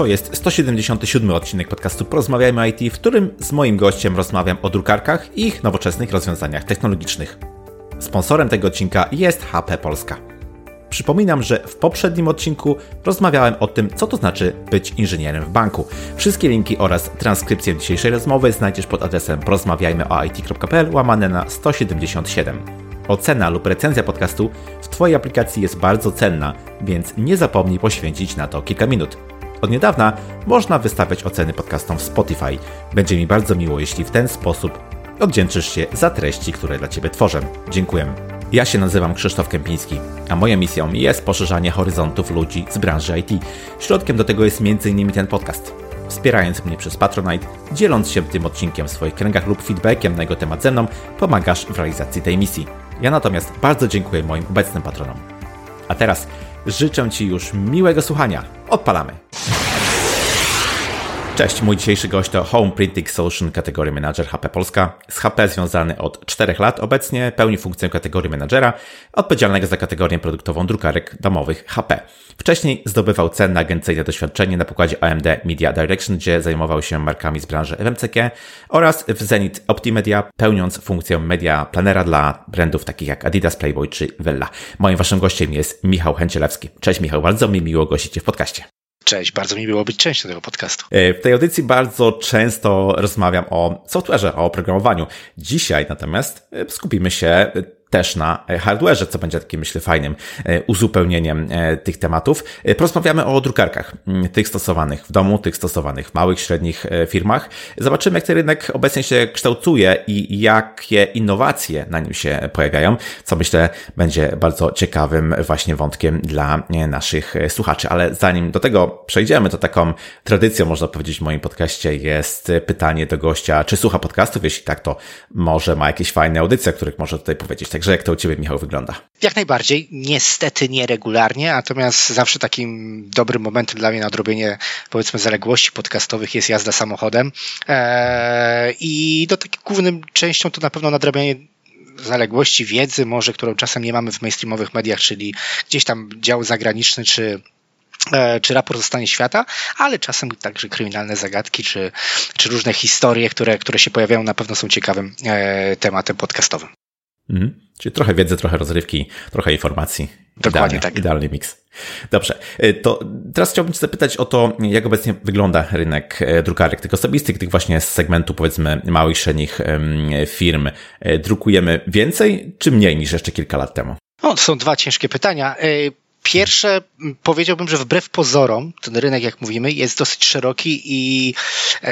To jest 177 odcinek podcastu Porozmawiajmy IT, w którym z moim gościem rozmawiam o drukarkach i ich nowoczesnych rozwiązaniach technologicznych. Sponsorem tego odcinka jest HP Polska. Przypominam, że w poprzednim odcinku rozmawiałem o tym, co to znaczy być inżynierem w banku. Wszystkie linki oraz transkrypcję dzisiejszej rozmowy znajdziesz pod adresem porozmawiajmyoit.pl łamane na 177. Ocena lub recenzja podcastu w Twojej aplikacji jest bardzo cenna, więc nie zapomnij poświęcić na to kilka minut. Od niedawna można wystawiać oceny podcastom w Spotify. Będzie mi bardzo miło, jeśli w ten sposób oddzięczysz się za treści, które dla Ciebie tworzę. Dziękuję. Ja się nazywam Krzysztof Kępiński, a moją misją jest poszerzanie horyzontów ludzi z branży IT. Środkiem do tego jest m.in. ten podcast. Wspierając mnie przez Patronite, dzieląc się tym odcinkiem w swoich kręgach lub feedbackiem na jego temat ze mną, pomagasz w realizacji tej misji. Ja natomiast bardzo dziękuję moim obecnym patronom. A teraz życzę Ci już miłego słuchania. Odpalamy! Cześć, mój dzisiejszy gość to Home Printing Solution Category Manager HP Polska. Z HP związany od 4 lat obecnie, pełni funkcję kategorii menadżera, odpowiedzialnego za kategorię produktową drukarek domowych HP. Wcześniej zdobywał cenne agencyjne doświadczenie na pokładzie AMD Media Direction, gdzie zajmował się markami z branży FMCG oraz w Zenit Optimedia, pełniąc funkcję media planera dla brandów takich jak Adidas, Playboy czy Vella. Moim waszym gościem jest Michał Chęcielewski. Cześć Michał, bardzo mi miło gościć Cię w podcaście. Cześć, bardzo mi było być częścią tego podcastu. E, w tej audycji bardzo często rozmawiam o software'ze, o oprogramowaniu. Dzisiaj natomiast e, skupimy się też na hardware'ze, co będzie takim, myślę, fajnym e, uzupełnieniem e, tych tematów. E, porozmawiamy o drukarkach, tych stosowanych w domu, tych stosowanych w małych, średnich firmach. Zobaczymy, jak ten rynek obecnie się kształtuje i jakie innowacje na nim się pojawiają, co myślę będzie bardzo ciekawym właśnie wątkiem dla naszych słuchaczy. Ale zanim do tego przejdziemy, to taką tradycją, można powiedzieć, w moim podcaście jest pytanie do gościa, czy słucha podcastów? Jeśli tak, to może ma jakieś fajne audycje, o których może tutaj powiedzieć. Tak Także jak to u Ciebie, Michał, wygląda? Jak najbardziej. Niestety nieregularnie, natomiast zawsze takim dobrym momentem dla mnie na odrobienie, powiedzmy, zaległości podcastowych jest jazda samochodem. Eee, I do takiej głównym częścią to na pewno nadrabianie zaległości wiedzy, może którą czasem nie mamy w mainstreamowych mediach, czyli gdzieś tam dział zagraniczny, czy e, czy raport o stanie świata, ale czasem także kryminalne zagadki, czy, czy różne historie, które, które się pojawiają, na pewno są ciekawym e, tematem podcastowym. Mhm. Czyli trochę wiedzy, trochę rozrywki, trochę informacji. Dokładnie Idealny, tak. Idealny miks. Dobrze. E, to teraz chciałbym Cię zapytać o to, jak obecnie wygląda rynek e, drukarek, tych osobistych, tych właśnie z segmentu powiedzmy małych, średnich firm. E, drukujemy więcej czy mniej niż jeszcze kilka lat temu? No, to są dwa ciężkie pytania. Pierwsze, powiedziałbym, że wbrew pozorom, ten rynek, jak mówimy, jest dosyć szeroki i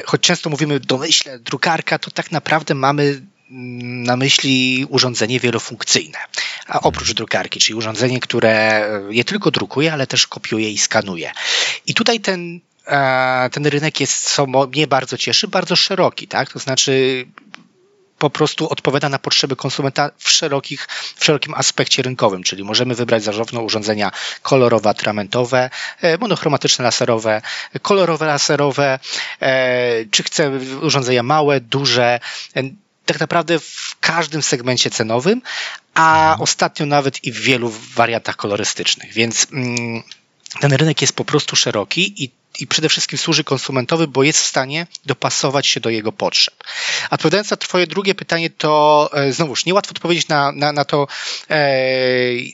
choć często mówimy domyśle drukarka, to tak naprawdę mamy na myśli urządzenie wielofunkcyjne, a oprócz drukarki, czyli urządzenie, które nie tylko drukuje, ale też kopiuje i skanuje. I tutaj ten, e, ten rynek jest, co mnie bardzo cieszy, bardzo szeroki, tak? To znaczy po prostu odpowiada na potrzeby konsumenta w, szerokich, w szerokim aspekcie rynkowym, czyli możemy wybrać zarówno urządzenia kolorowe, atramentowe, e, monochromatyczne laserowe, kolorowe laserowe, e, czy chcę urządzenia małe, duże, tak naprawdę w każdym segmencie cenowym, a mhm. ostatnio nawet i w wielu wariantach kolorystycznych. Więc mm, ten rynek jest po prostu szeroki i i przede wszystkim służy konsumentowi, bo jest w stanie dopasować się do jego potrzeb. Odpowiadając na Twoje drugie pytanie, to e, znowuż niełatwo odpowiedzieć na, na, na to, e,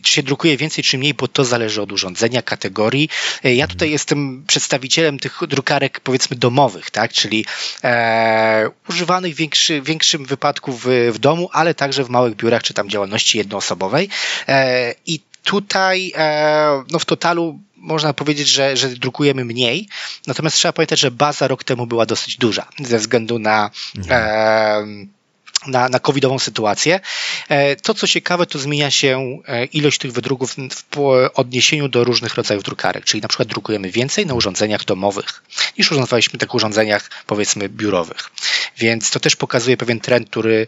czy się drukuje więcej, czy mniej, bo to zależy od urządzenia, kategorii. E, ja tutaj jestem przedstawicielem tych drukarek, powiedzmy, domowych, tak? czyli e, używanych w większy, większym wypadku w, w domu, ale także w małych biurach, czy tam działalności jednoosobowej. E, I tutaj e, no w totalu można powiedzieć, że, że drukujemy mniej, natomiast trzeba pamiętać, że baza rok temu była dosyć duża ze względu na mhm. e, na, na covidową sytuację. E, to, co ciekawe, to zmienia się e, ilość tych wydruków w odniesieniu do różnych rodzajów drukarek, czyli na przykład drukujemy więcej na urządzeniach domowych niż używaliśmy tak urządzeniach powiedzmy biurowych. Więc to też pokazuje pewien trend, który,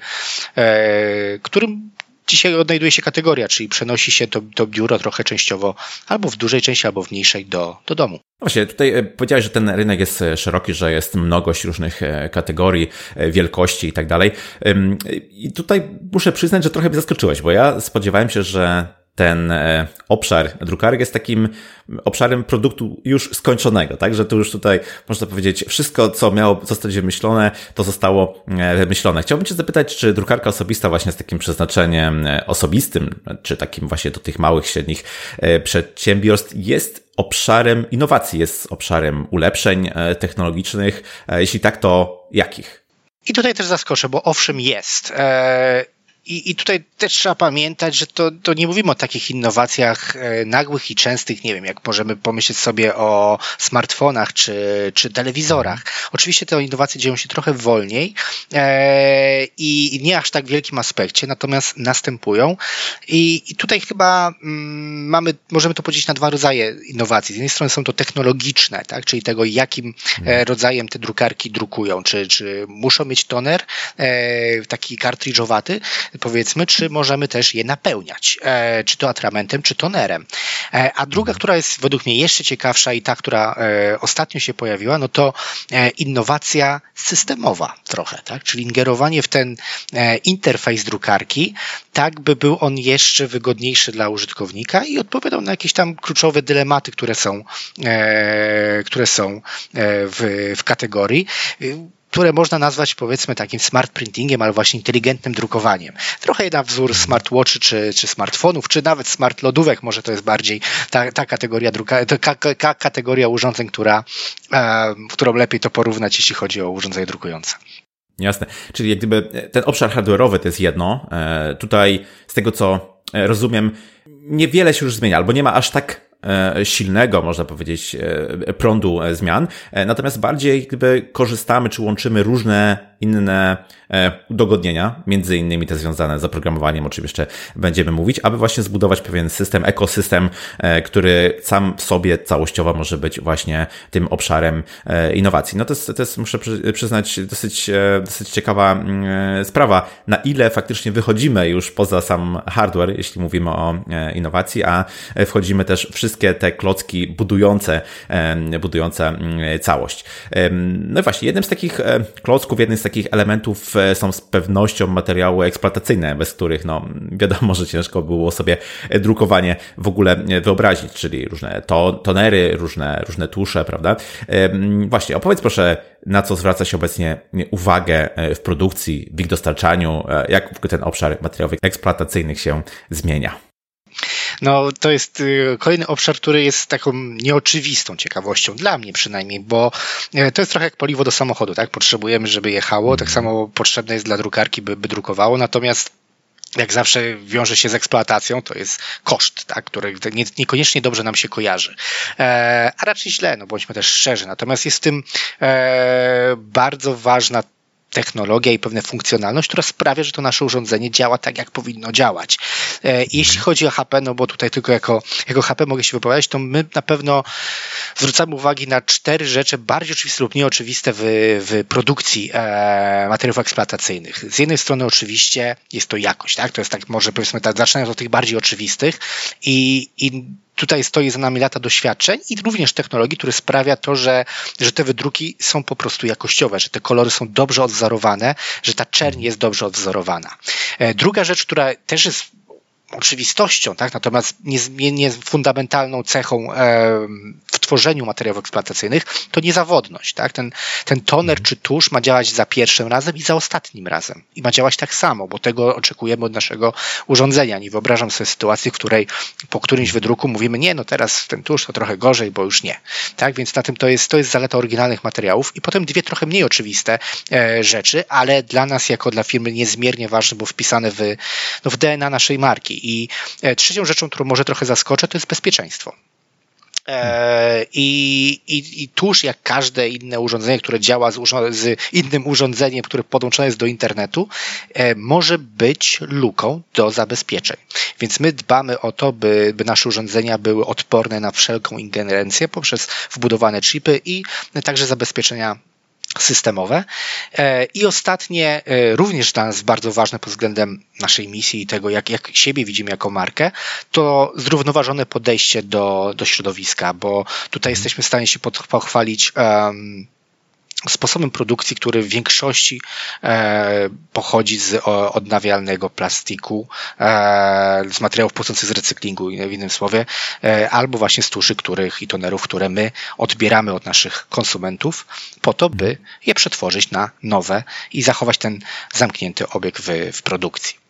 którym dzisiaj odnajduje się kategoria, czyli przenosi się to, to biuro trochę częściowo albo w dużej części, albo w mniejszej do, do domu. Właśnie, tutaj e, powiedziałeś, że ten rynek jest e, szeroki, że jest mnogość różnych e, kategorii, wielkości i tak dalej. I tutaj muszę przyznać, że trochę mnie zaskoczyłeś, bo ja spodziewałem się, że ten e, obszar drukarek jest takim obszarem produktu już skończonego, tak? Że tu już tutaj można powiedzieć, wszystko, co miało zostać wymyślone, to zostało e, wymyślone. Chciałbym Cię zapytać, czy drukarka osobista właśnie z takim przeznaczeniem e, osobistym, czy takim właśnie do tych małych, średnich przedsiębiorstw jest obszarem innowacji, jest obszarem ulepszeń technologicznych? Jeśli tak, to jakich? I tutaj też zaskoczę, bo owszem jest. I, I tutaj też trzeba pamiętać, że to, to nie mówimy o takich innowacjach e, nagłych i częstych, nie wiem, jak możemy pomyśleć sobie o smartfonach czy, czy telewizorach. Oczywiście te innowacje dzieją się trochę wolniej e, i nie aż tak w wielkim aspekcie, natomiast następują. I, i tutaj chyba mm, mamy, możemy to podzielić na dwa rodzaje innowacji. Z jednej strony są to technologiczne, tak, czyli tego, jakim e, mhm. rodzajem te drukarki drukują. Czy, czy muszą mieć toner, e, taki kartridżowaty, powiedzmy, czy możemy też je napełniać, e, czy to atramentem, czy tonerem. E, a druga, która jest według mnie jeszcze ciekawsza i ta, która e, ostatnio się pojawiła, no to innowacja systemowa trochę, tak? czyli ingerowanie w ten interfejs drukarki, tak by był on jeszcze wygodniejszy dla użytkownika i odpowiadał na jakieś tam kluczowe dylematy, które są, które są w, w kategorii które można nazwać powiedzmy takim smart printingiem, ale właśnie inteligentnym drukowaniem. Trochę na wzór smartwatchy czy, czy smartfonów, czy nawet smart lodówek, może to jest bardziej ta, ta kategoria druka, ka, kategoria urządzeń, która, e, którą lepiej to porównać, jeśli chodzi o urządzenia drukujące. Jasne. Czyli jak gdyby ten obszar hardware'owy to jest jedno. E, tutaj z tego co rozumiem, niewiele się już zmienia, albo nie ma aż tak E, silnego, można powiedzieć, e, prądu e, zmian. Natomiast bardziej gdyby korzystamy czy łączymy różne inne udogodnienia, między innymi te związane z oprogramowaniem, o czym jeszcze będziemy mówić, aby właśnie zbudować pewien system, ekosystem, który sam w sobie całościowo może być właśnie tym obszarem innowacji. No to jest, to jest muszę przyznać, dosyć, dosyć ciekawa mm, sprawa, na ile faktycznie wychodzimy już poza sam hardware, jeśli mówimy o innowacji, a wchodzimy też wszystkie te klocki budujące, budujące mm, całość. No i właśnie, jednym z takich e, klocków, jednym z takich elementów e, są z pewnością materiały eksploatacyjne, bez których, no, wiadomo, że ciężko było sobie drukowanie w ogóle wyobrazić, czyli różne to, tonery, różne, różne tusze, prawda? Właśnie, opowiedz proszę, na co zwraca się obecnie uwagę e, w produkcji, w ich dostarczaniu, jak ten obszar materiałów eksploatacyjnych się zmienia. No, to jest y, kolejny obszar, który jest taką nieoczywistą ciekawością, dla mnie przynajmniej, bo e, to jest trochę jak paliwo do samochodu, tak? Potrzebujemy, żeby jechało, tak samo potrzebne jest dla drukarki, by, by drukowało, natomiast jak zawsze wiąże się z eksploatacją, to jest koszt, tak, który nie, niekoniecznie dobrze nam się kojarzy. E, a raczej źle, no bądźmy też szczerzy. Natomiast jest w tym e, bardzo ważna technologia i pewna funkcjonalność, która sprawia, że to nasze urządzenie działa tak, jak powinno działać. E, jeśli chodzi o HP, no bo tutaj tylko jako, jako HP mogę się wypowiadać, to my na pewno zwracamy uwagi na cztery rzeczy bardziej oczywiste lub nieoczywiste w, w produkcji e, materiałów eksploatacyjnych. Z jednej strony oczywiście jest to jakość, tak? To jest tak, może powiedzmy tak, zaczynając od tych bardziej oczywistych i, i tutaj stoi za nami lata doświadczeń i również technologii, które sprawia to, że, że te wydruki są po prostu jakościowe, że te kolory są dobrze odwzorowane, że ta czerń jest dobrze odwzorowana. E, druga rzecz, która też jest oczywistością, tak? natomiast niezmiennie fundamentalną cechą e, tworzeniu materiałów eksploatacyjnych to niezawodność. Tak? Ten, ten toner czy tusz ma działać za pierwszym razem i za ostatnim razem. I ma działać tak samo, bo tego oczekujemy od naszego urządzenia. Nie wyobrażam sobie sytuacji, w której po którymś wydruku mówimy, nie, no teraz ten tusz to trochę gorzej, bo już nie. Tak? Więc na tym to jest, to jest zaleta oryginalnych materiałów. I potem dwie trochę mniej oczywiste e, rzeczy, ale dla nas jako dla firmy niezmiernie ważne, bo wpisane w, no, w DNA naszej marki. I e, trzecią rzeczą, którą może trochę zaskoczę, to jest bezpieczeństwo. E, I, i, I tuż jak każde inne urządzenie, które działa z, z, innym urządzeniem, które podłączone jest do internetu, e, może być luką do zabezpieczeń. Więc my dbamy o to, by, by nasze urządzenia były odporne na wszelką ingerencję poprzez wbudowane chipy i także zabezpieczenia systemowe. E, I ostatnie, e, również dla nas bardzo ważne pod względem naszej misji i tego, jak, jak siebie widzimy jako markę, to zrównoważone podejście do, do środowiska, bo tutaj mhm. jesteśmy w stanie się pochwalić um, sposobem produkcji, który w większości e, pochodzi z o, odnawialnego plastiku, e, z materiałów pochodzących z recyklingu, w innym słowie, e, albo właśnie z tuszy, których i tonerów, które my odbieramy od naszych konsumentów, po to, by je przetworzyć na nowe i zachować ten zamknięty obieg w, w produkcji.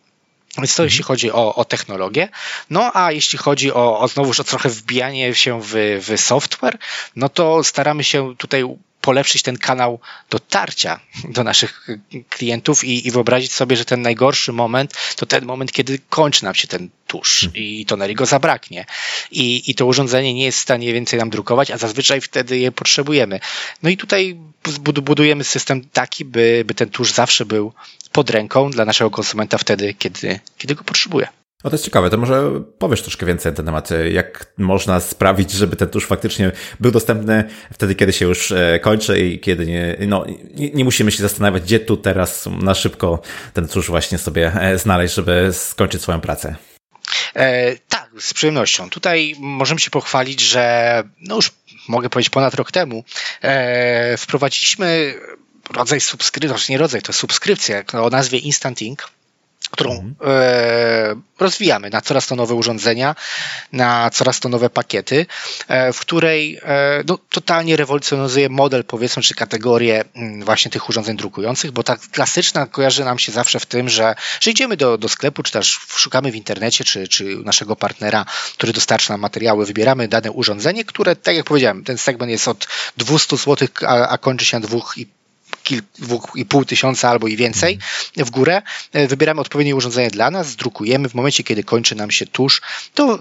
Więc to jeśli chodzi o, o technologię. No a jeśli chodzi o, o znowuż o trochę wbijanie się w, w software, no to staramy się tutaj polepszyć ten kanał dotarcia do naszych klientów i, i wyobrazić sobie, że ten najgorszy moment to ten moment, kiedy kończy nam się ten tusz hmm. i tonery go zabraknie. I, I to urządzenie nie jest w stanie więcej nam drukować, a zazwyczaj wtedy je potrzebujemy. No i tutaj budujemy system taki, by, by ten tusz zawsze był pod ręką dla naszego konsumenta wtedy, kiedy, kiedy go potrzebuje. O, to jest ciekawe, to może powiesz troszkę więcej na ten temat, jak można sprawić, żeby ten tusz faktycznie był dostępny wtedy, kiedy się już e, kończy i kiedy nie, no, nie, nie musimy się zastanawiać, gdzie tu teraz na szybko ten tusz właśnie sobie e, znaleźć, żeby skończyć swoją pracę. E, tak, z przyjemnością. Tutaj możemy się pochwalić, że no już mogę powiedzieć ponad rok temu e, wprowadziliśmy rodzaj subskrypcji, znaczy nie rodzaj, to subskrypcja o nazwie Instant Ink którą mhm. e, rozwijamy na coraz to nowe urządzenia, na coraz to nowe pakiety, e, w której e, no, totalnie rewolucjonizuje model, powiedzmy, czy kategorię mm, właśnie tych urządzeń drukujących, bo ta klasyczna kojarzy nam się zawsze w tym, że, że idziemy do, do sklepu, czy też szukamy w internecie, czy, czy naszego partnera, który dostarcza nam materiały, wybieramy dane urządzenie, które, tak jak powiedziałem, ten segment jest od 200 zł, a, a kończy się na 2,5 i pół tysiąca albo i więcej w górę. E, wybieramy odpowiednie urządzenie dla nas, drukujemy. W momencie, kiedy kończy nam się tusz, to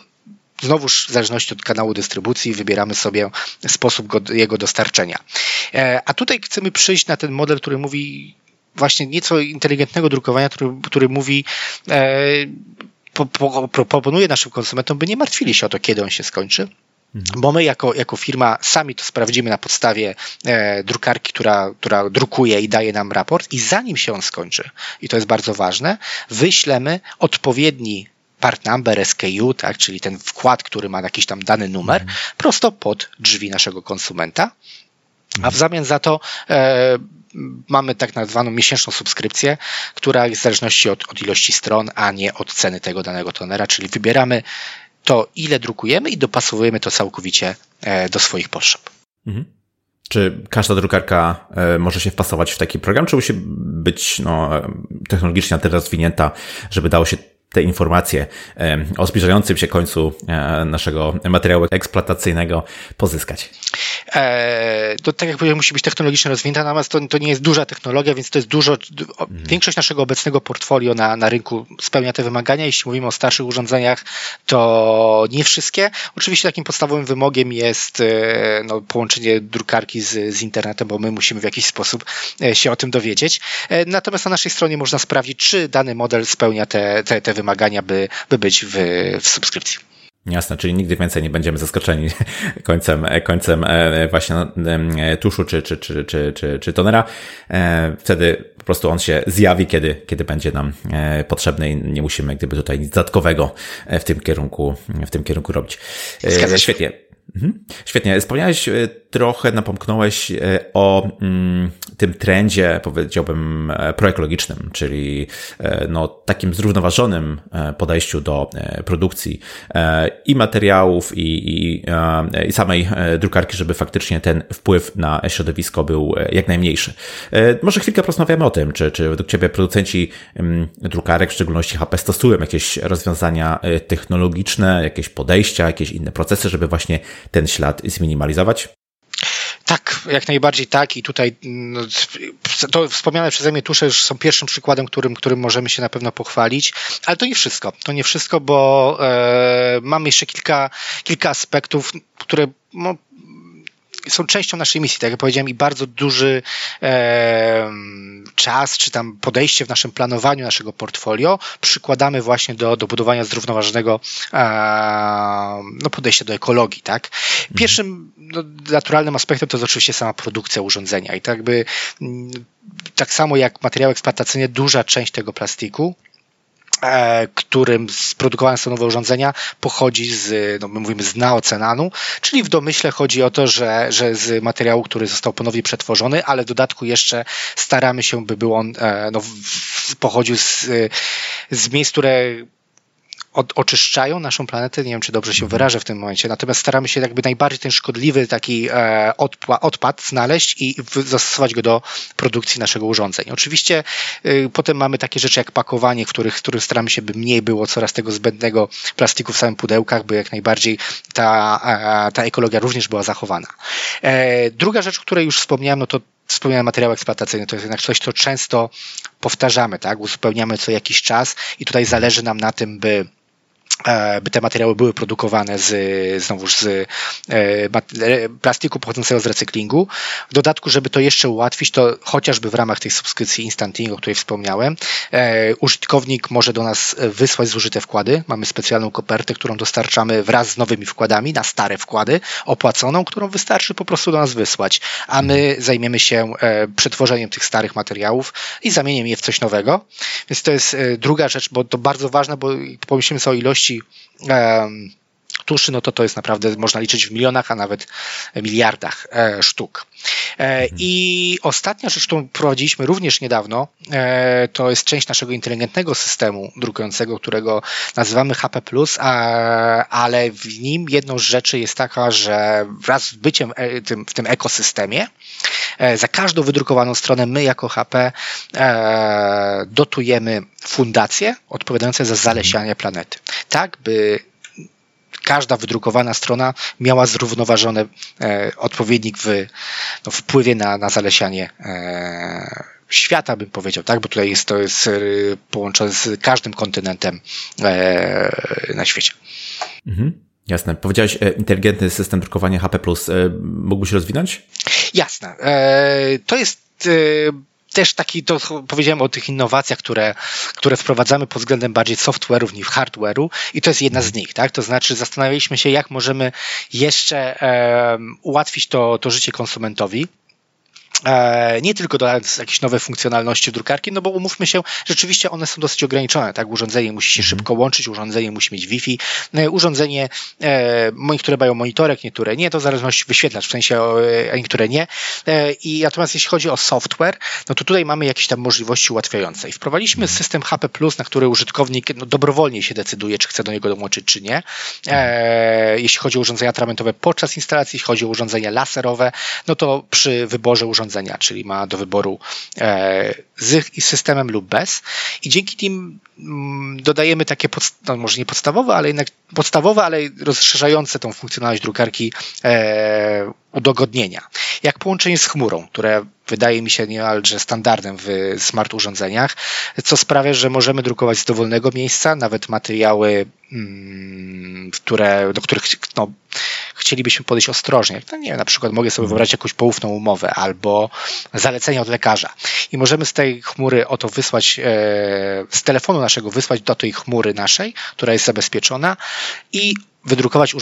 znowuż w zależności od kanału dystrybucji wybieramy sobie sposób go, jego dostarczenia. E, a tutaj chcemy przyjść na ten model, który mówi właśnie nieco inteligentnego drukowania, który, który mówi e, po, po, proponuje naszym konsumentom, by nie martwili się o to, kiedy on się skończy, Mhm. Bo my jako, jako firma sami to sprawdzimy na podstawie e, drukarki, która, która drukuje i daje nam raport i zanim się on skończy, i to jest bardzo ważne, wyślemy odpowiedni part number SKU, tak, czyli ten wkład, który ma jakiś tam dany numer, mhm. prosto pod drzwi naszego konsumenta. A w mhm. zamian za to e, mamy tak nazwaną miesięczną subskrypcję, która jest w zależności od, od ilości stron, a nie od ceny tego danego tonera, czyli wybieramy to, ile drukujemy i dopasowujemy to całkowicie e, do swoich potrzeb. Mhm. Czy każda drukarka e, może się wpasować w taki program, czy musi być no, technologicznie na tyle rozwinięta, żeby dało się te informacje o zbliżającym się końcu e, naszego materiału eksploatacyjnego pozyskać? E, to tak jak powiedziałem, musi być technologicznie rozwinięta, natomiast to, to nie jest duża technologia, więc to jest dużo, mhm. większość naszego obecnego portfolio na, na rynku spełnia te wymagania. Jeśli mówimy o starszych urządzeniach, to nie wszystkie. Oczywiście takim podstawowym wymogiem jest e, no, połączenie drukarki z, z internetem, bo my musimy w jakiś sposób się o tym dowiedzieć. Natomiast na naszej stronie można sprawdzić, czy dany model spełnia te, te, te wymagania, by, by być w, w subskrypcji. Jasne, czyli nigdy więcej nie będziemy zaskoczeni końcem, końcem e, właśnie e, tuszu czy, czy, czy, czy, czy, czy tonera. E, wtedy po prostu on się zjawi, kiedy, kiedy będzie nam potrzebny i nie musimy gdyby tutaj nic dodatkowego w tym kierunku, w tym kierunku robić. Świetnie. Mhm. Świetnie. Wspomniałeś trochę napomknąłeś e, o mm, tym trendzie, powiedziałbym, e, proekologicznym, czyli e, no, takim zrównoważonym podejściu do produkcji i materiałów, i, i, i samej drukarki, żeby faktycznie ten wpływ na środowisko był jak najmniejszy. Może chwilkę porozmawiamy o tym, czy, czy według Ciebie producenci mm, drukarek, w szczególności HP, stosują jakieś rozwiązania technologiczne, jakieś podejścia, jakieś inne procesy, żeby właśnie ten ślad zminimalizować? Jak najbardziej tak i tutaj no, to wspomniane przeze mnie tusze już są pierwszym przykładem, którym, którym możemy się na pewno pochwalić, ale to nie wszystko, to nie wszystko, bo e, mam jeszcze kilka, kilka aspektów, które no, są częścią naszej misji, tak jak powiedziałem, i bardzo duży e, czas, czy tam podejście w naszym planowaniu naszego portfolio przykładamy właśnie do, do budowania zrównoważonego e, no, podejścia do ekologii. Tak? Pierwszym no, naturalnym aspektem to jest oczywiście sama produkcja urządzenia i tak jakby tak samo jak materiały eksploatacyjne, duża część tego plastiku którym sprodukowane są nowe urządzenia, pochodzi z, no my mówimy z naocenanu, czyli w domyśle chodzi o to, że, że z materiału, który został ponownie przetworzony, ale w dodatku jeszcze staramy się, by był on, e, no, pochodził z, z miejsc, które od, oczyszczają naszą planetę, nie wiem czy dobrze się mhm. wyrażę w tym momencie, natomiast staramy się jakby najbardziej ten szkodliwy taki e, odpła, odpad znaleźć i w, zastosować go do produkcji naszego urządzeń. Oczywiście y, potem mamy takie rzeczy jak pakowanie, w których, w których staramy się, by mniej było coraz tego zbędnego plastiku w samych pudełkach, by jak najbardziej ta, e, ta ekologia również była zachowana. E, druga rzecz, o której już wspomniałem, no to wspomniany materiał eksploatacyjny, to jest jednak coś, co często powtarzamy, tak? Uzupełniamy co jakiś czas i tutaj zależy nam na tym, by by te materiały były produkowane z, znowuż z e, plastiku pochodzącego z recyklingu. W dodatku, żeby to jeszcze ułatwić, to chociażby w ramach tej subskrypcji Instanting, o której wspomniałem, e, użytkownik może do nas wysłać zużyte wkłady. Mamy specjalną kopertę, którą dostarczamy wraz z nowymi wkładami na stare wkłady, opłaconą, którą wystarczy po prostu do nas wysłać, a my zajmiemy się przetworzeniem tych starych materiałów i zamieniem je w coś nowego. Więc to jest druga rzecz, bo to bardzo ważne, bo pomyślimy sobie o ilości ilości tuszy, no to to jest naprawdę, można liczyć w milionach, a nawet miliardach e, sztuk. E, mhm. I ostatnia rzecz, którą prowadziliśmy również niedawno, e, to jest część naszego inteligentnego systemu drukującego, którego nazywamy HP, ale w nim jedną z rzeczy jest taka, że wraz z byciem w tym ekosystemie, za każdą wydrukowaną stronę my jako HP dotujemy fundacje odpowiadające za zalesianie planety. Tak, by każda wydrukowana strona miała zrównoważony e, odpowiednik w no, wpływie na, na zalesianie e, świata, bym powiedział, tak? Bo tutaj jest to jest e, połączone z każdym kontynentem na świecie. Mhm. Jasne. Powiedziałeś inteligentny system drukowania HP+. Mógłbyś rozwinąć? Jasne. To jest też taki, to powiedziałem o tych innowacjach, które, które wprowadzamy pod względem bardziej software'ów niż hardware'u i to jest jedna z nich, tak? To znaczy zastanawialiśmy się, jak możemy jeszcze um, ułatwić to, to życie konsumentowi nie tylko dodając jakieś nowe funkcjonalności drukarki, no bo umówmy się, rzeczywiście one są dosyć ograniczone, tak? Urządzenie musi się mhm. szybko łączyć, urządzenie musi mieć Wi-Fi, e, urządzenie, e, niektóre mają monitorek, niektóre nie, to w zależności wyświetlacz, w sensie niektóre nie. I natomiast jeśli chodzi o software, no to tutaj mamy jakieś tam możliwości ułatwiające. I wprowadziliśmy mhm. system HP+, na który użytkownik no, dobrowolnie się decyduje, czy chce do niego dołączyć, czy nie. Jeśli chodzi o urządzenia atramentowe podczas instalacji, jeśli chodzi o urządzenia laserowe, no to przy wyborze urządzenia czyli ma do wyboru e, z systemem lub bez i dzięki nim mm, dodajemy takie, no może nie podstawowe, ale jednak podstawowe, ale rozszerzające tą funkcjonalność drukarki e, udogodnienia. Jak połączenie z chmurą, które wydaje mi się niemalże standardem w smart urządzeniach, co sprawia, że możemy drukować z dowolnego miejsca, nawet materiały, mm, które, do których no, chcielibyśmy podejść ostrożnie. No nie wiem, na przykład mogę sobie wyobrazić jakąś poufną umowę albo zalecenie od lekarza i możemy z tej chmury oto wysłać, e, z telefonu naszego wysłać do tej chmury naszej, która jest zabezpieczona i wydrukować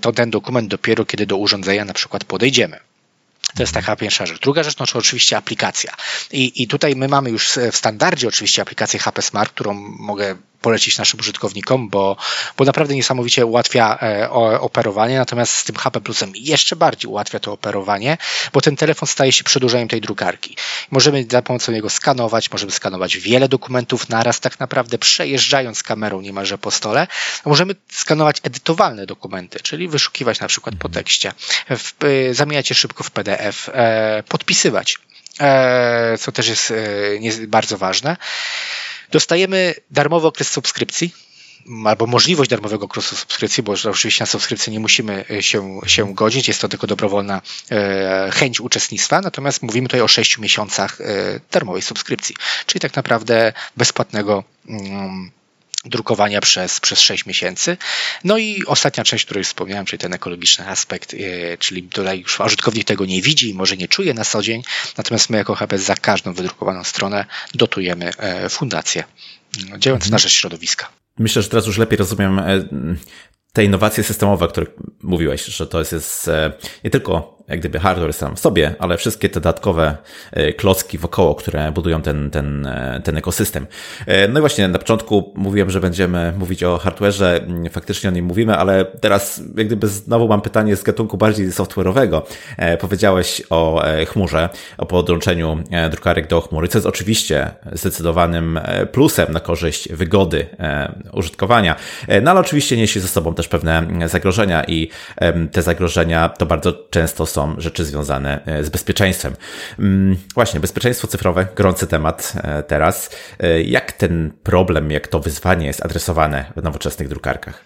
to, ten dokument dopiero, kiedy do urządzenia na przykład podejdziemy. To jest taka pierwsza rzecz. Druga rzecz, no to oczywiście aplikacja. I, I tutaj my mamy już w standardzie oczywiście aplikację HP Smart, którą mogę polecić naszym użytkownikom, bo, bo naprawdę niesamowicie ułatwia e, operowanie, natomiast z tym HP Plusem jeszcze bardziej ułatwia to operowanie, bo ten telefon staje się przedłużeniem tej drukarki. Możemy za pomocą niego skanować, możemy skanować wiele dokumentów naraz, tak naprawdę przejeżdżając kamerą niemalże po stole. Możemy skanować edytowalne dokumenty, czyli wyszukiwać na przykład po tekście, w, e, zamieniać je szybko w PDF, e, podpisywać co też jest bardzo ważne. Dostajemy darmowy okres subskrypcji, albo możliwość darmowego okresu subskrypcji, bo oczywiście na subskrypcję nie musimy e, się, się godzić, jest to tylko dobrowolna e, chęć uczestnictwa, natomiast mówimy tutaj o 6 miesiącach e, darmowej subskrypcji, czyli tak naprawdę bezpłatnego mm, drukowania przez, przez 6 miesięcy. No i ostatnia część, o której wspomniałem, czyli ten ekologiczny aspekt, czyli tutaj już użytkownik tego nie widzi i może nie czuje na co dzień, natomiast my jako HP za każdą wydrukowaną stronę dotujemy fundację działające na rzecz środowiska. Myślę, że teraz już lepiej rozumiem e, te innowacje systemowe, o których mówiłeś, że to jest, e, nie tylko jak gdyby hardware sam w sobie, ale wszystkie te dodatkowe klocki wokoło, które budują ten, ten, ten ekosystem. No i właśnie na początku mówiłem, że będziemy mówić o hardware'ze, mm, faktycznie o nim mówimy, ale teraz jak gdyby znowu mam pytanie z gatunku bardziej software'owego. Powiedziałeś o chmurze, o podłączeniu drukarek do chmury, co jest oczywiście zdecydowanym plusem na korzyść wygody użytkowania, no ale oczywiście niesie ze sobą też pewne zagrożenia i te zagrożenia to bardzo często są rzeczy związane e, z bezpieczeństwem. Mm, właśnie, bezpieczeństwo cyfrowe, gorący temat e, teraz. E, jak ten problem, jak to wyzwanie jest adresowane w nowoczesnych drukarkach?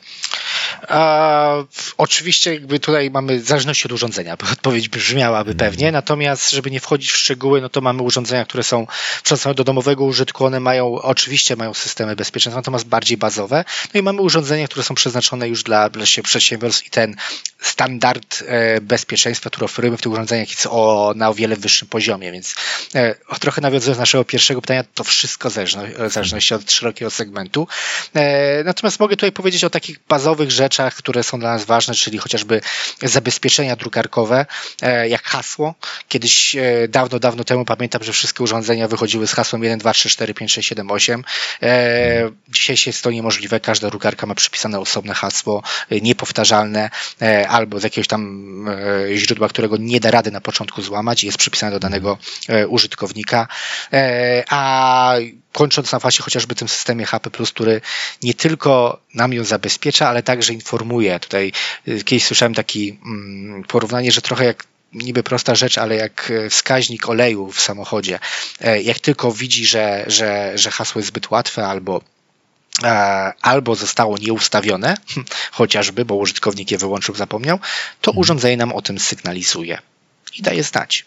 A, oczywiście jakby tutaj mamy zależność od urządzenia. Odpowiedź brzmiałaby mhm. pewnie, natomiast żeby nie wchodzić w szczegóły, no to mamy urządzenia, które są przystosowane do domowego użytku. One mają, oczywiście mają systemy bezpieczeństwa, natomiast bardziej bazowe. No i mamy urządzenia, które są przeznaczone już dla, dla przedsiębiorstw i ten standard e, bezpieczeństwa, który oferujemy w tych urządzeniach jest o, na o wiele wyższym poziomie, więc e, trochę nawiązując do naszego pierwszego pytania, to wszystko zależności od szerokiego segmentu. E, natomiast mogę tutaj powiedzieć o takich bazowych rzeczach, które są dla nas ważne, czyli chociażby zabezpieczenia drukarkowe, jak hasło. Kiedyś dawno, dawno temu pamiętam, że wszystkie urządzenia wychodziły z hasłem 1, 2, 3, 4, 5, 6, 7, 8. Dzisiaj jest to niemożliwe. Każda drukarka ma przypisane osobne hasło, niepowtarzalne, albo z jakiegoś tam e, źródła, którego nie da rady na początku złamać i jest przypisane do danego e, użytkownika. E, a kończąc na właśnie chociażby tym systemie HP, który nie tylko nam ją zabezpiecza, ale także informuje. Tutaj kiedyś słyszałem taki mm, porównanie, że trochę jak niby prosta rzecz, ale jak wskaźnik oleju w samochodzie, jak tylko widzi, że, że, że hasło jest zbyt łatwe albo E, albo zostało nieustawione, chociażby, bo użytkownik je wyłączył, zapomniał, to mhm. urządzenie nam o tym sygnalizuje i daje znać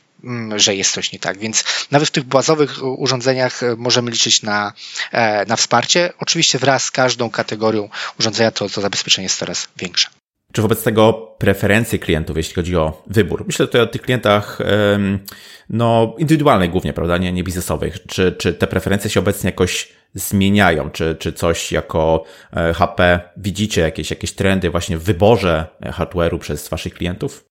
że jest coś nie tak. Więc nawet w tych bazowych urządzeniach e, możemy liczyć na, e, na wsparcie. Oczywiście wraz z każdą kategorią urządzenia to, to zabezpieczenie jest coraz większe. Czy wobec tego preferencje klientów, jeśli chodzi o wybór? Myślę tutaj o tych klientach no, indywidualnych głównie, prawda, nie, nie biznesowych. Czy, czy te preferencje się obecnie jakoś zmieniają? Czy, czy coś jako HP widzicie, jakieś, jakieś trendy właśnie w wyborze hardware'u przez waszych klientów?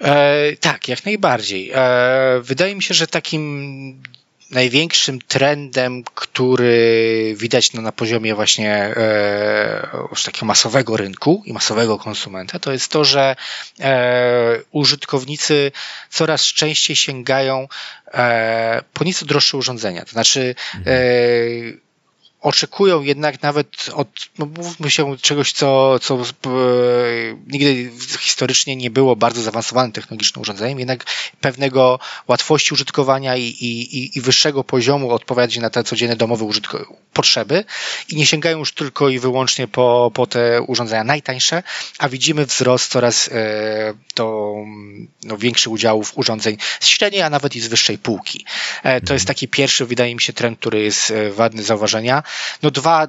E, tak, jak najbardziej. E, wydaje mi się, że takim największym trendem, który widać no, na poziomie właśnie e, już takiego masowego rynku i masowego konsumenta, to jest to, że e, użytkownicy coraz częściej sięgają e, po nieco droższe urządzenia. To znaczy, mhm. e, oczekują jednak nawet od, no mówmy się, czegoś, co, co e, nigdy historycznie nie było bardzo zaawansowanym technologicznym urządzeniem, jednak pewnego łatwości użytkowania i, i, i wyższego poziomu odpowiadać na te codzienne domowe użytko- potrzeby i nie sięgają już tylko i wyłącznie po, po te urządzenia najtańsze, a widzimy wzrost coraz e, to no, większy udziałów urządzeń z średniej, a nawet i z wyższej półki. E, to jest mhm. taki pierwszy, wydaje mi się, trend, który jest e, wadny zauważenia. No dwa,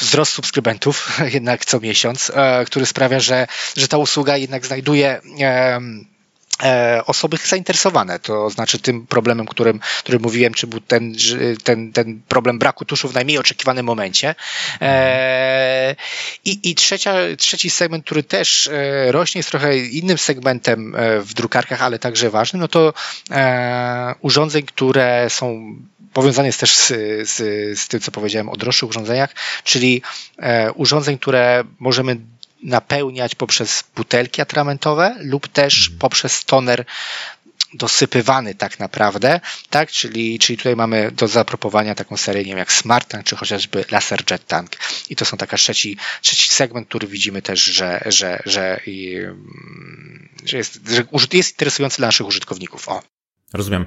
wzrost subskrybentów jednak co miesiąc, e, który sprawia, że, że ta usługa jednak znajduje e, osoby zainteresowane, to znaczy tym problemem, którym, którym mówiłem, czy był ten, ten, ten problem braku tuszu w najmniej oczekiwanym momencie. E, I i trzecia, trzeci segment, który też rośnie, jest trochę innym segmentem w drukarkach, ale także ważnym, no to urządzeń, które są powiązany jest też z, z, z tym, co powiedziałem o droższych urządzeniach, czyli e, urządzeń, które możemy napełniać poprzez butelki atramentowe lub też mhm. poprzez toner dosypywany tak naprawdę, tak? Czyli, czyli tutaj mamy do zaproponowania taką serię, nie wiem, jak Smart Tank, czy chociażby Laser Jet Tank. I to są taka trzeci, trzeci segment, który widzimy też, że, że, że, że, jest, że jest interesujący dla naszych użytkowników. O. Rozumiem.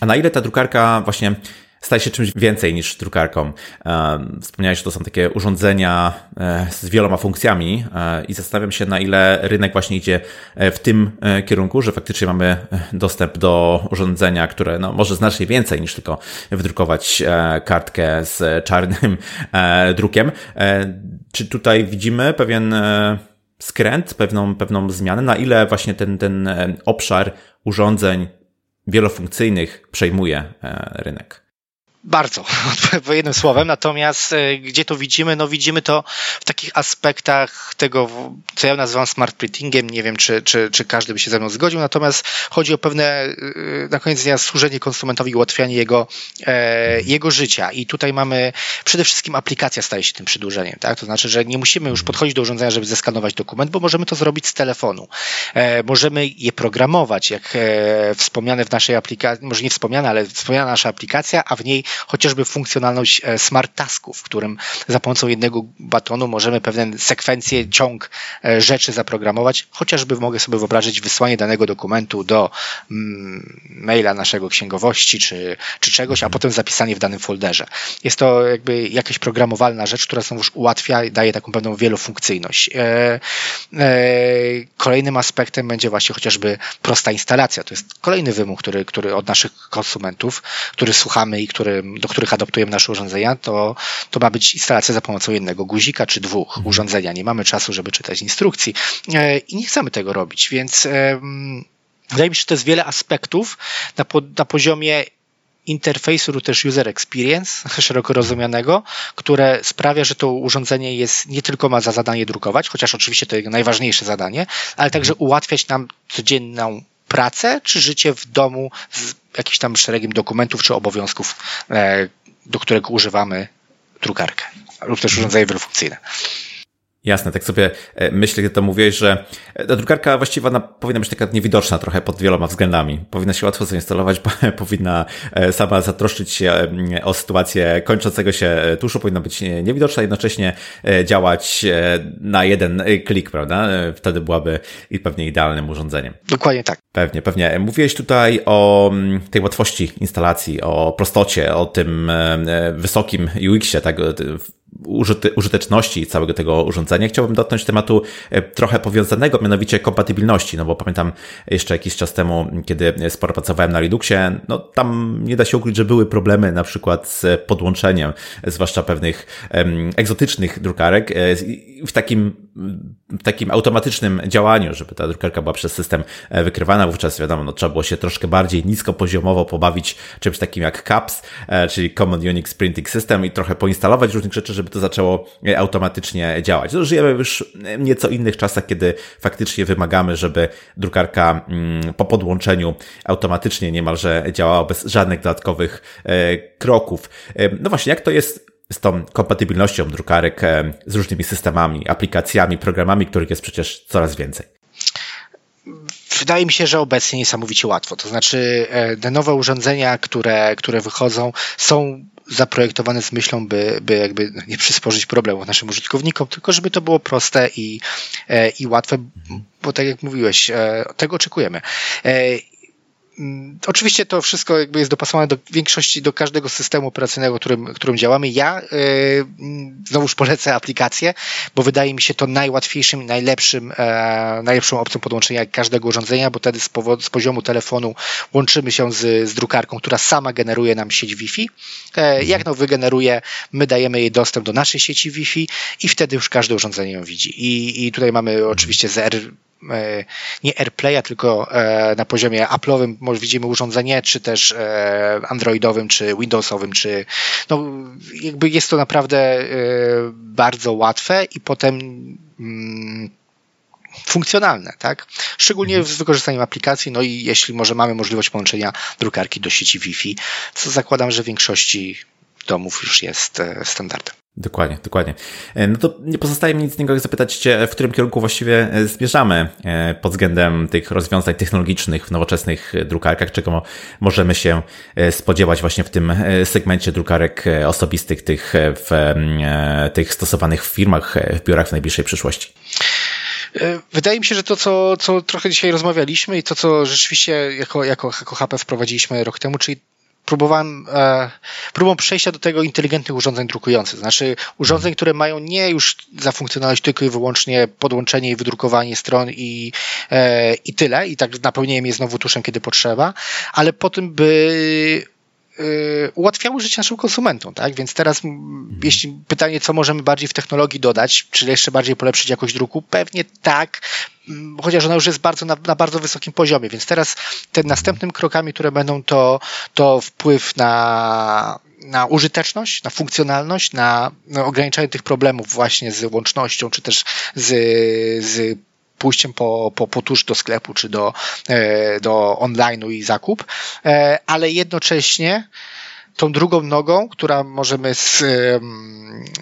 A na ile ta drukarka właśnie staje się czymś więcej niż drukarką? Wspomniałeś, że to są takie urządzenia e, z wieloma funkcjami e, i zastanawiam się, na ile rynek właśnie idzie e, w tym kierunku, że faktycznie mamy dostęp do urządzenia, które no, może znacznie więcej niż tylko wydrukować kartkę z czarnym drukiem. Czy tutaj widzimy pewien skręt, pewną, pewną zmianę, na ile właśnie ten, ten obszar urządzeń wielofunkcyjnych przejmuje e, rynek. Bardzo, jednym słowem. Natomiast e, gdzie to widzimy? No widzimy to w takich aspektach tego, co ja nazywam smart printingiem. Nie wiem, czy, czy, czy każdy by się ze mną zgodził. Natomiast chodzi o pewne, e, na koniec dnia, służenie konsumentowi, ułatwianie jego, e, jego życia. I tutaj mamy przede wszystkim aplikacja staje się tym przedłużeniem. Tak? To znaczy, że nie musimy już podchodzić do urządzenia, żeby zeskanować dokument, bo możemy to zrobić z telefonu. E, możemy je programować, jak e, wspomniane w naszej aplikacji, może nie wspomniane, ale wspomniana nasza aplikacja, a w niej chociażby funkcjonalność e, smart tasków, w którym za pomocą jednego batonu możemy pewne sekwencje, ciąg e, rzeczy zaprogramować. Chociażby mogę sobie wyobrazić wysłanie danego dokumentu do mm, maila naszego księgowości czy, czy czegoś, a mhm. potem zapisanie w danym folderze. Jest to jakby jakaś programowalna rzecz, która znowuż ułatwia i daje taką pewną wielofunkcyjność. E, kolejnym aspektem będzie właśnie chociażby prosta instalacja. To jest kolejny wymóg, który, który od naszych konsumentów, który słuchamy i który do których adaptujemy nasze urządzenia, to, to ma być instalacja za pomocą jednego guzika czy dwóch mhm. urządzenia. Nie mamy czasu, żeby czytać instrukcji e, i nie chcemy tego robić, więc wydaje mi się, że to jest wiele aspektów na, po, na poziomie interfejsu lub też user experience szeroko rozumianego, które sprawia, że to urządzenie jest nie tylko ma za zadanie drukować, chociaż oczywiście to jego najważniejsze zadanie, ale także mhm. ułatwiać nam codzienną pracę czy życie w domu z jakimś tam szeregiem dokumentów czy obowiązków, e, do którego używamy drukarkę lub też urządzenie wielofunkcyjne. Jasne, tak sobie e, myślę, kiedy to mówiłeś, że e, ta drukarka właściwie ona powinna być taka niewidoczna trochę pod wieloma względami. Powinna się łatwo zainstalować, powinna e, sama zatroszczyć się o sytuację kończącego się tuszu, powinna być niewidoczna, jednocześnie działać na jeden klik, prawda? Wtedy byłaby i pewnie idealnym urządzeniem. Dokładnie tak. Pewnie, pewnie. Mówiłeś tutaj o mm, tej łatwości instalacji, o prostocie, o tym wysokim UX-ie, tak, użyteczności całego tego urządzenia. Chciałbym dotknąć tematu e, trochę powiązanego, mianowicie kompatybilności, no bo pamiętam jeszcze jakiś czas temu, kiedy sporo pracowałem na Linuxie, no tam nie da się ukryć, że były problemy na przykład z podłączeniem, zwłaszcza pewnych egzotycznych drukarek e, w takim, takim automatycznym działaniu, żeby ta drukarka była przez system e, wykrywana, wówczas wiadomo, no trzeba było się troszkę bardziej niskopoziomowo pobawić czymś takim jak CAPS, czyli Common Unix Printing System i trochę poinstalować różnych rzeczy, żeby to zaczęło e, automatycznie działać. No, żyjemy już w nieco innych czasach, kiedy faktycznie wymagamy, żeby drukarka mm, po podłączeniu automatycznie niemalże działała bez żadnych dodatkowych e, kroków. E, no właśnie, jak to jest z tą kompatybilnością drukarek z różnymi systemami, aplikacjami, programami, których jest przecież coraz więcej? Wydaje mi się, że obecnie niesamowicie łatwo. To znaczy, te nowe urządzenia, które, które wychodzą, są zaprojektowane z myślą, by, by jakby nie przysporzyć problemów naszym użytkownikom, tylko żeby to było proste i, e, i łatwe, bo tak jak mówiłeś, e, tego oczekujemy. Mm, oczywiście to wszystko jakby jest dopasowane do większości, do każdego systemu operacyjnego, którym, którym działamy. Ja yy, znowuż polecę aplikację, bo wydaje mi się to najłatwiejszym, najlepszym, e, najlepszą opcją podłączenia każdego urządzenia, bo wtedy z, powo- z poziomu telefonu łączymy się z, z drukarką, która sama generuje nam sieć Wi-Fi. E, jak no wygeneruje, my dajemy jej dostęp do naszej sieci Wi-Fi i wtedy już każde urządzenie ją widzi. I, i tutaj mamy oczywiście ZR E, nie AirPlaya, tylko e, na poziomie Apple'owym może widzimy urządzenie, czy też e, Androidowym, czy Windowsowym, czy no jakby jest to naprawdę bardzo łatwe i potem mm, funkcjonalne, tak? Szczególnie mhm. z wykorzystaniem aplikacji, no i jeśli może mamy możliwość połączenia drukarki do sieci Wi-Fi, co zakładam, że w większości domów już jest standardem. Dokładnie, dokładnie. E, no to nie pozostaje mi nic innego jak zapytać Cię, w którym kierunku właściwie e, zmierzamy e, pod względem tych rozwiązań technologicznych w nowoczesnych drukarkach, czego możemy się spodziewać właśnie w tym segmencie drukarek osobistych, tych, w, tych stosowanych w firmach, w biurach w najbliższej przyszłości. Wydaje mi się, że to, co, co trochę dzisiaj rozmawialiśmy i to, co rzeczywiście jako, jako, jako HP wprowadziliśmy rok temu, czyli próbowałem, e, próbą przejścia do tego inteligentnych urządzeń drukujących. Znaczy urządzeń, które mają nie już za funkcjonalność tylko i wyłącznie podłączenie i wydrukowanie stron i, e, i tyle, i tak napełnieniem je znowu tuszem, kiedy potrzeba, ale po tym, by ułatwiały życie naszym konsumentom, tak? Więc teraz, mhm. jeśli pytanie, co możemy bardziej w technologii dodać, czy jeszcze bardziej polepszyć jakość druku, pewnie tak, chociaż ona już jest bardzo na, na, bardzo wysokim poziomie, więc teraz te następnym krokami, które będą, to, to wpływ na na użyteczność, na funkcjonalność, na, na ograniczanie tych problemów właśnie z łącznością, czy też z, z pójściem po, po, po tuż do sklepu, czy do, e, do online'u i zakup, e, ale jednocześnie tą drugą nogą, która możemy z,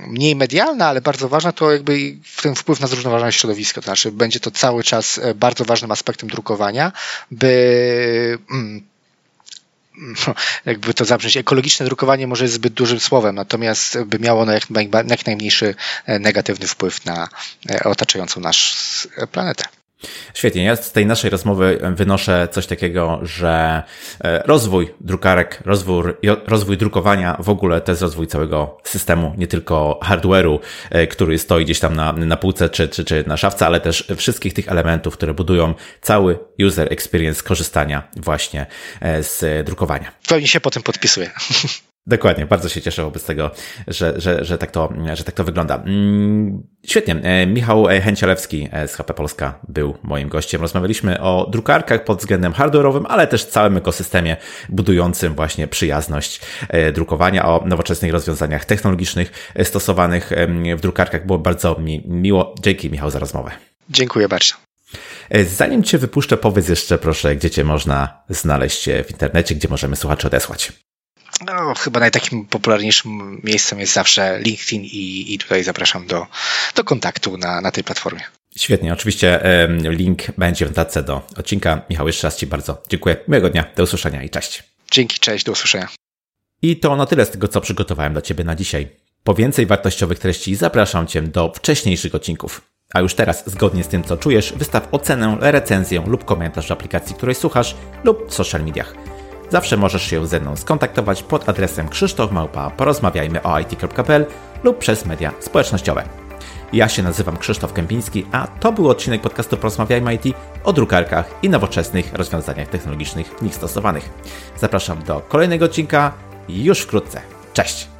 mniej medialna, ale bardzo ważna, to jakby ten wpływ na zrównoważone środowisko. To znaczy, będzie to cały czas e, bardzo ważnym aspektem drukowania, by mm, jakby to zabrzmieć, ekologiczne drukowanie może jest zbyt dużym słowem, natomiast by miało ono jak, najmniejszy e, negatywny wpływ na e, otaczającą nas planetę. Świetnie. Ja z tej naszej rozmowy wynoszę coś takiego, że e, rozwój drukarek, rozwój, rozwój drukowania w ogóle to jest rozwój całego systemu, nie tylko hardware'u, e, który stoi gdzieś tam na, na półce czy, czy, czy na szafce, ale też wszystkich tych elementów, które budują cały user experience korzystania właśnie e, z drukowania. Pewnie się po tym podpisuję. Dokładnie, bardzo się cieszę wobec tego, że, że, że, tak, to, że tak to wygląda. Mm, świetnie. E, Michał Chęcielewski z HP Polska był moim gościem. Rozmawialiśmy o drukarkach pod względem hardware'owym, ale też całym ekosystemie budującym właśnie przyjazność e, drukowania, o nowoczesnych rozwiązaniach technologicznych e, stosowanych w drukarkach. Było bardzo mi miło. Dzięki Michał za rozmowę. Dziękuję bardzo. Zanim Cię wypuszczę, powiedz jeszcze proszę, gdzie Cię można znaleźć w internecie, gdzie możemy słuchaczy odesłać. No, chyba najtakim popularniejszym miejscem jest zawsze LinkedIn i, i tutaj zapraszam do, do kontaktu na, na tej platformie. Świetnie, oczywiście link będzie w notatce do odcinka. Michał, jeszcze raz Ci bardzo dziękuję. Miłego dnia, do usłyszenia i cześć. Dzięki, cześć, do usłyszenia. I to na tyle z tego, co przygotowałem dla Ciebie na dzisiaj. Po więcej wartościowych treści zapraszam Cię do wcześniejszych odcinków. A już teraz, zgodnie z tym, co czujesz, wystaw ocenę, recenzję lub komentarz w aplikacji, której słuchasz lub w social mediach. Zawsze możesz się ze mną skontaktować pod adresem krzysztofmałpa porozmawiajmy o it.pl lub przez media społecznościowe. Ja się nazywam Krzysztof Kępiński, a to był odcinek podcastu Porozmawiajmy IT o drukarkach i nowoczesnych rozwiązaniach technologicznych w nich stosowanych. Zapraszam do kolejnego odcinka już wkrótce. Cześć!